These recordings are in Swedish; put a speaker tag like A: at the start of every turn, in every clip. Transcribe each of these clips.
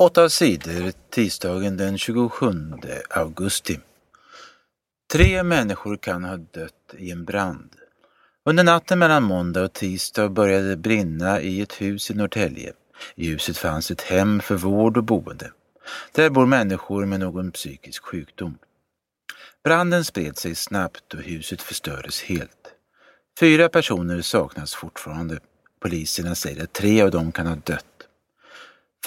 A: Åtta sidor tisdagen den 27 augusti. Tre människor kan ha dött i en brand. Under natten mellan måndag och tisdag började det brinna i ett hus i Norrtälje. I huset fanns ett hem för vård och boende. Där bor människor med någon psykisk sjukdom. Branden spred sig snabbt och huset förstördes helt. Fyra personer saknas fortfarande. Poliserna säger att tre av dem kan ha dött.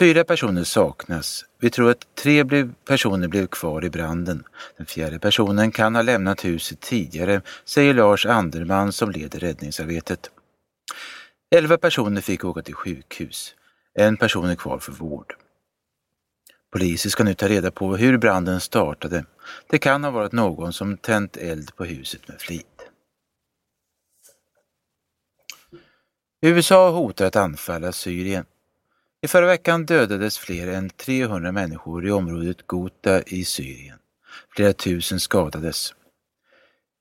A: Fyra personer saknas. Vi tror att tre personer blev kvar i branden. Den fjärde personen kan ha lämnat huset tidigare, säger Lars Anderman som leder räddningsarbetet. Elva personer fick åka till sjukhus. En person är kvar för vård. Polisen ska nu ta reda på hur branden startade. Det kan ha varit någon som tänt eld på huset med flit. USA hotar att anfalla Syrien. I förra veckan dödades fler än 300 människor i området Ghouta i Syrien. Flera tusen skadades.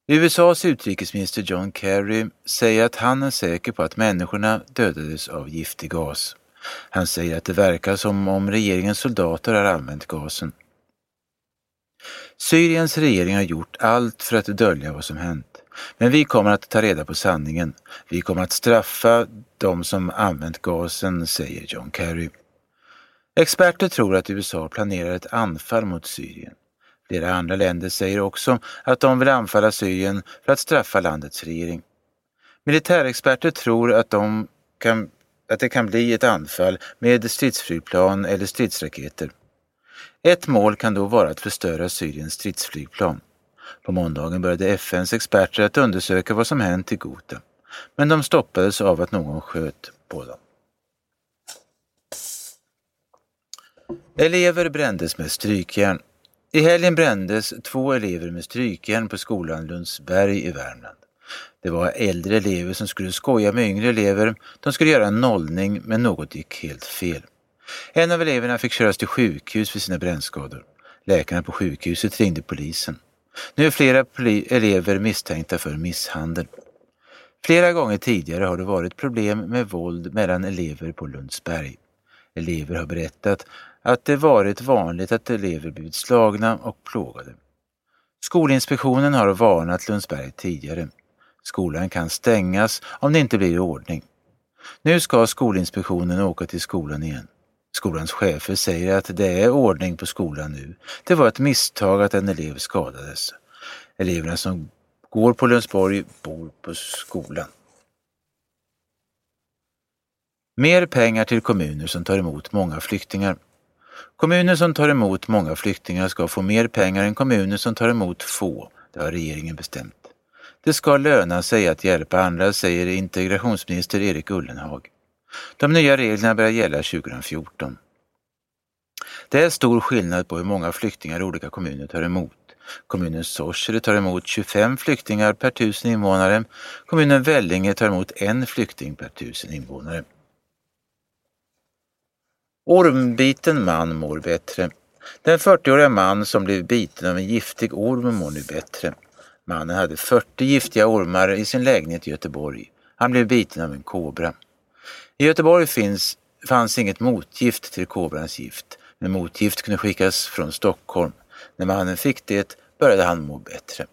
A: USAs utrikesminister John Kerry säger att han är säker på att människorna dödades av giftig gas. Han säger att det verkar som om regeringens soldater har använt gasen. Syriens regering har gjort allt för att dölja vad som hänt. Men vi kommer att ta reda på sanningen. Vi kommer att straffa de som använt gasen, säger John Kerry. Experter tror att USA planerar ett anfall mot Syrien. Flera andra länder säger också att de vill anfalla Syrien för att straffa landets regering. Militärexperter tror att, de kan, att det kan bli ett anfall med stridsflygplan eller stridsraketer. Ett mål kan då vara att förstöra Syriens stridsflygplan. På måndagen började FNs experter att undersöka vad som hänt i Ghouta, men de stoppades av att någon sköt på dem. Elever brändes med strykjärn. I helgen brändes två elever med strykjärn på skolan Lundsberg i Värmland. Det var äldre elever som skulle skoja med yngre elever. De skulle göra en nollning men något gick helt fel. En av eleverna fick köras till sjukhus för sina brännskador. Läkarna på sjukhuset ringde polisen. Nu är flera elever misstänkta för misshandel. Flera gånger tidigare har det varit problem med våld mellan elever på Lundsberg. Elever har berättat att det varit vanligt att elever blivit slagna och plågade. Skolinspektionen har varnat Lundsberg tidigare. Skolan kan stängas om det inte blir ordning. Nu ska Skolinspektionen åka till skolan igen. Skolans chefer säger att det är ordning på skolan nu. Det var ett misstag att en elev skadades. Eleverna som går på Lundsborg bor på skolan. Mer pengar till kommuner som tar emot många flyktingar. Kommuner som tar emot många flyktingar ska få mer pengar än kommuner som tar emot få. Det har regeringen bestämt. Det ska löna sig att hjälpa andra, säger integrationsminister Erik Ullenhag. De nya reglerna börjar gälla 2014. Det är stor skillnad på hur många flyktingar olika kommuner tar emot. Kommunen Sorsele tar emot 25 flyktingar per tusen invånare. Kommunen Vellinge tar emot en flykting per tusen invånare. Ormbiten man mår bättre. Den 40-åriga man som blev biten av en giftig orm mår nu bättre. Mannen hade 40 giftiga ormar i sin lägenhet i Göteborg. Han blev biten av en kobra. I Göteborg finns, fanns inget motgift till kobrans gift, men motgift kunde skickas från Stockholm. När mannen fick det började han må bättre.